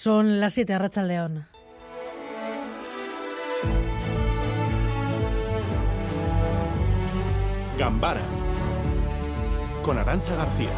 Son las 7 de León. Gambara con Arancha García.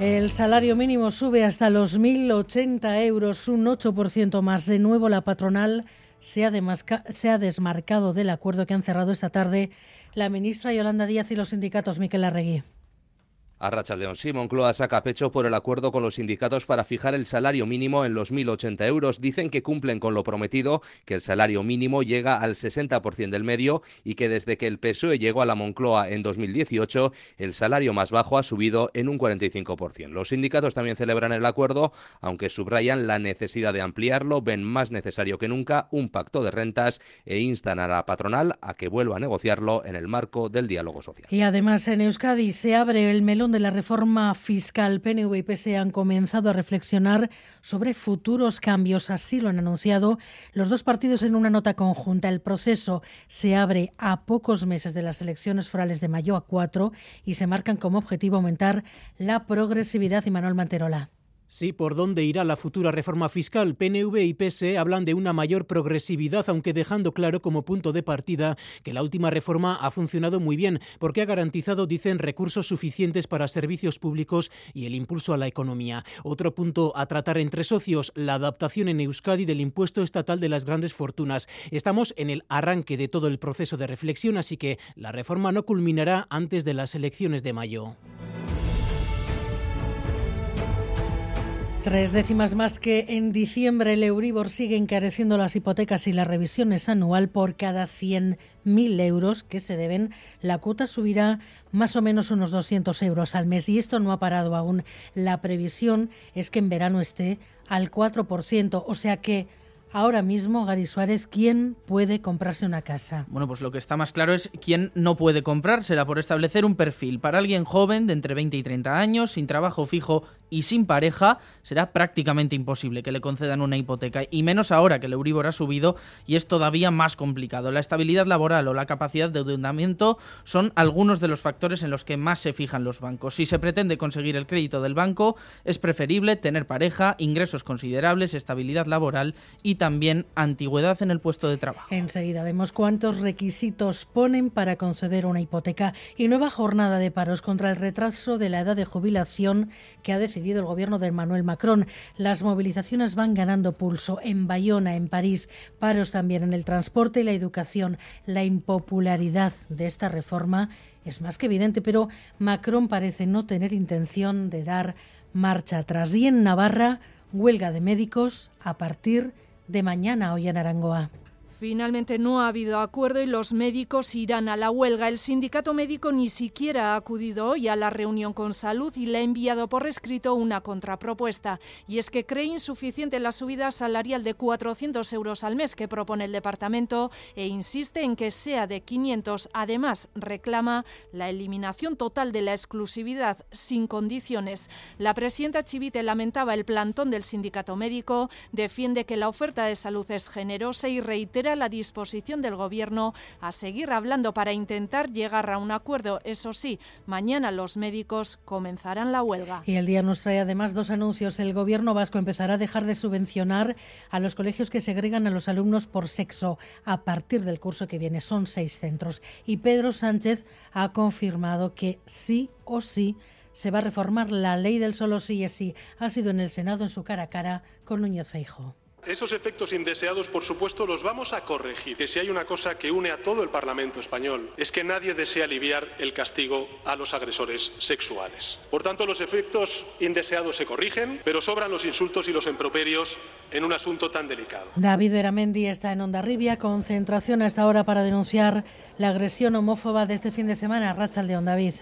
El salario mínimo sube hasta los 1.080 euros, un 8% más. De nuevo, la patronal se ha, se ha desmarcado del acuerdo que han cerrado esta tarde la ministra Yolanda Díaz y los sindicatos Miquel Arregui. A Racha León, sí, Moncloa saca pecho por el acuerdo con los sindicatos para fijar el salario mínimo en los 1.080 euros. Dicen que cumplen con lo prometido, que el salario mínimo llega al 60% del medio y que desde que el PSOE llegó a la Moncloa en 2018, el salario más bajo ha subido en un 45%. Los sindicatos también celebran el acuerdo, aunque subrayan la necesidad de ampliarlo, ven más necesario que nunca un pacto de rentas e instan a la patronal a que vuelva a negociarlo en el marco del diálogo social. Y además en Euskadi se abre el melón de la reforma fiscal, PNV y PSE han comenzado a reflexionar sobre futuros cambios. Así lo han anunciado los dos partidos en una nota conjunta. El proceso se abre a pocos meses de las elecciones forales de mayo a cuatro y se marcan como objetivo aumentar la progresividad. Y Manuel Manterola. Sí, por dónde irá la futura reforma fiscal. PNV y PSE hablan de una mayor progresividad, aunque dejando claro como punto de partida que la última reforma ha funcionado muy bien, porque ha garantizado, dicen, recursos suficientes para servicios públicos y el impulso a la economía. Otro punto a tratar entre socios, la adaptación en Euskadi del impuesto estatal de las grandes fortunas. Estamos en el arranque de todo el proceso de reflexión, así que la reforma no culminará antes de las elecciones de mayo. Tres décimas más que en diciembre el Euribor sigue encareciendo las hipotecas y las revisiones anual por cada 100.000 euros que se deben. La cuota subirá más o menos unos 200 euros al mes y esto no ha parado aún. La previsión es que en verano esté al 4%, o sea que ahora mismo, Gary Suárez, ¿quién puede comprarse una casa? Bueno, pues lo que está más claro es quién no puede comprársela por establecer un perfil. Para alguien joven de entre 20 y 30 años, sin trabajo fijo y sin pareja, será prácticamente imposible que le concedan una hipoteca, y menos ahora que el Euribor ha subido y es todavía más complicado. La estabilidad laboral o la capacidad de endeudamiento son algunos de los factores en los que más se fijan los bancos. Si se pretende conseguir el crédito del banco, es preferible tener pareja, ingresos considerables, estabilidad laboral y también antigüedad en el puesto de trabajo. Enseguida vemos cuántos requisitos ponen para conceder una hipoteca y nueva jornada de paros contra el retraso de la edad de jubilación que ha decidido el gobierno de Manuel Macron. Las movilizaciones van ganando pulso en Bayona, en París, paros también en el transporte y la educación. La impopularidad de esta reforma es más que evidente, pero Macron parece no tener intención de dar marcha atrás. Y en Navarra, huelga de médicos a partir de mañana hoy en Arangoa. Finalmente no ha habido acuerdo y los médicos irán a la huelga. El sindicato médico ni siquiera ha acudido hoy a la reunión con salud y le ha enviado por escrito una contrapropuesta. Y es que cree insuficiente la subida salarial de 400 euros al mes que propone el departamento e insiste en que sea de 500. Además, reclama la eliminación total de la exclusividad sin condiciones. La presidenta Chivite lamentaba el plantón del sindicato médico, defiende que la oferta de salud es generosa y reitera la disposición del Gobierno a seguir hablando para intentar llegar a un acuerdo. Eso sí, mañana los médicos comenzarán la huelga. Y el día nos trae además dos anuncios. El Gobierno vasco empezará a dejar de subvencionar a los colegios que segregan a los alumnos por sexo a partir del curso que viene. Son seis centros. Y Pedro Sánchez ha confirmado que sí o sí se va a reformar la ley del solo sí y sí. Ha sido en el Senado en su cara a cara con Núñez Feijo. Esos efectos indeseados, por supuesto, los vamos a corregir. Que si hay una cosa que une a todo el Parlamento español es que nadie desea aliviar el castigo a los agresores sexuales. Por tanto, los efectos indeseados se corrigen, pero sobran los insultos y los improperios en un asunto tan delicado. David Veramendi está en Ondarribia, concentración hasta ahora para denunciar la agresión homófoba de este fin de semana. Rachaldeón, David.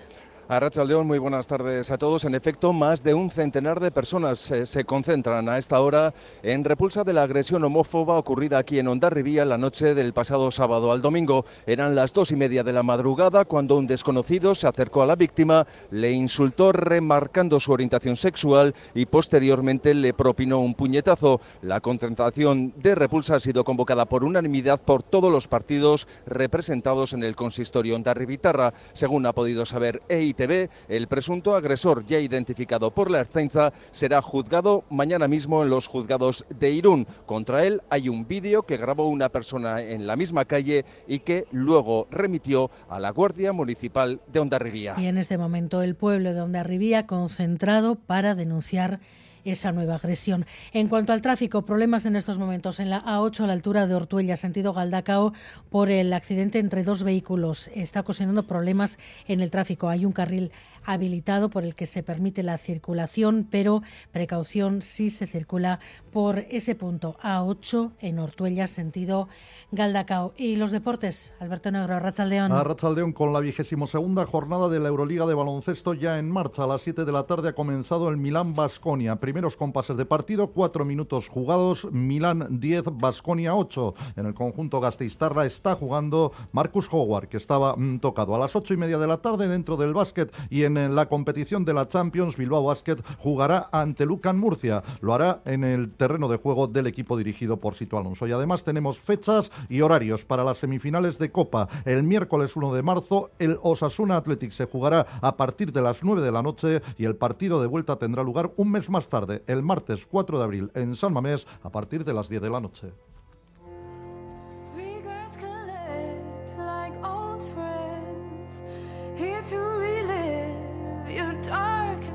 A León, muy buenas tardes a todos. En efecto, más de un centenar de personas eh, se concentran a esta hora en repulsa de la agresión homófoba ocurrida aquí en Ondarribía la noche del pasado sábado al domingo. Eran las dos y media de la madrugada cuando un desconocido se acercó a la víctima, le insultó remarcando su orientación sexual y posteriormente le propinó un puñetazo. La concentración de repulsa ha sido convocada por unanimidad por todos los partidos representados en el consistorio Ondarribitarra, según ha podido saber EIT El presunto agresor ya identificado por la Ertzaintza será juzgado mañana mismo en los juzgados de Irún. Contra él hay un vídeo que grabó una persona en la misma calle y que luego remitió a la Guardia Municipal de Ondarribía. Y en este momento el pueblo de Ondarribía concentrado para denunciar esa nueva agresión. En cuanto al tráfico, problemas en estos momentos en la A8 a la altura de Ortuella, sentido Galdacao, por el accidente entre dos vehículos. Está ocasionando problemas en el tráfico. Hay un carril habilitado por el que se permite la circulación, pero precaución si se circula por ese punto A8 en Ortuella, sentido Galdacao. Y los deportes, Alberto Negro, Arrachaldeón. Arrachaldeón con la vigésimo segunda jornada de la Euroliga de baloncesto ya en marcha. A las 7 de la tarde ha comenzado el Milán Basconia. Primeros compases de partido, cuatro minutos jugados, Milán 10, Basconia 8. En el conjunto Gasteiztarra está jugando Marcus Howard, que estaba mm, tocado a las ocho y media de la tarde dentro del básquet y en la competición de la Champions, Bilbao Basket jugará ante Lucan Murcia. Lo hará en el terreno de juego del equipo dirigido por Sito Alonso. Y además tenemos fechas y horarios para las semifinales de Copa. El miércoles 1 de marzo, el Osasuna Athletic se jugará a partir de las 9 de la noche y el partido de vuelta tendrá lugar un mes más tarde, el martes 4 de abril, en San Mamés, a partir de las 10 de la noche.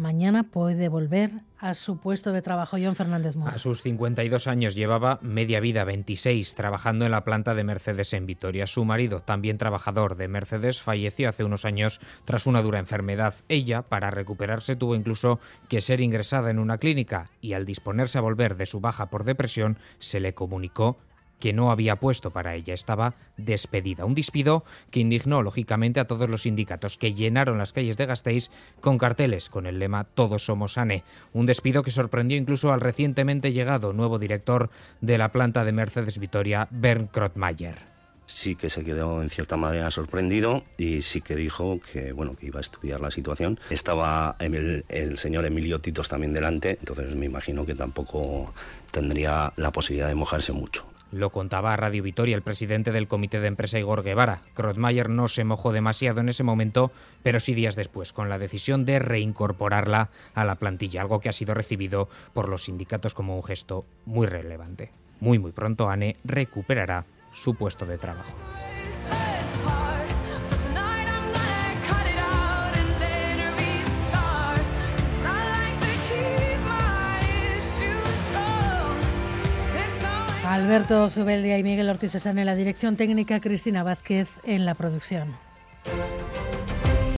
mañana puede volver a su puesto de trabajo. John Fernández A sus 52 años llevaba media vida, 26, trabajando en la planta de Mercedes en Vitoria. Su marido, también trabajador de Mercedes, falleció hace unos años tras una dura enfermedad. Ella, para recuperarse, tuvo incluso que ser ingresada en una clínica y al disponerse a volver de su baja por depresión, se le comunicó que no había puesto para ella. Estaba despedida. Un despido que indignó lógicamente a todos los sindicatos que llenaron las calles de Gasteiz con carteles con el lema Todos somos ANE. Un despido que sorprendió incluso al recientemente llegado nuevo director de la planta de Mercedes Vitoria, Bernd Krotmayer sí que se quedó en cierta manera sorprendido y sí que dijo que bueno que iba a estudiar la situación. Estaba el, el, señor Emilio Titos también delante, entonces me imagino que tampoco tendría la posibilidad de mojarse mucho. Lo contaba a Radio Vitoria el presidente del comité de empresa Igor Guevara. Krotmayer no se mojó demasiado en ese momento, pero sí días después, con la decisión de reincorporarla a la plantilla, algo que ha sido recibido por los sindicatos como un gesto muy relevante. Muy muy pronto Anne recuperará su puesto de trabajo. Alberto Subeldia y Miguel Ortiz están en la dirección técnica, Cristina Vázquez en la producción.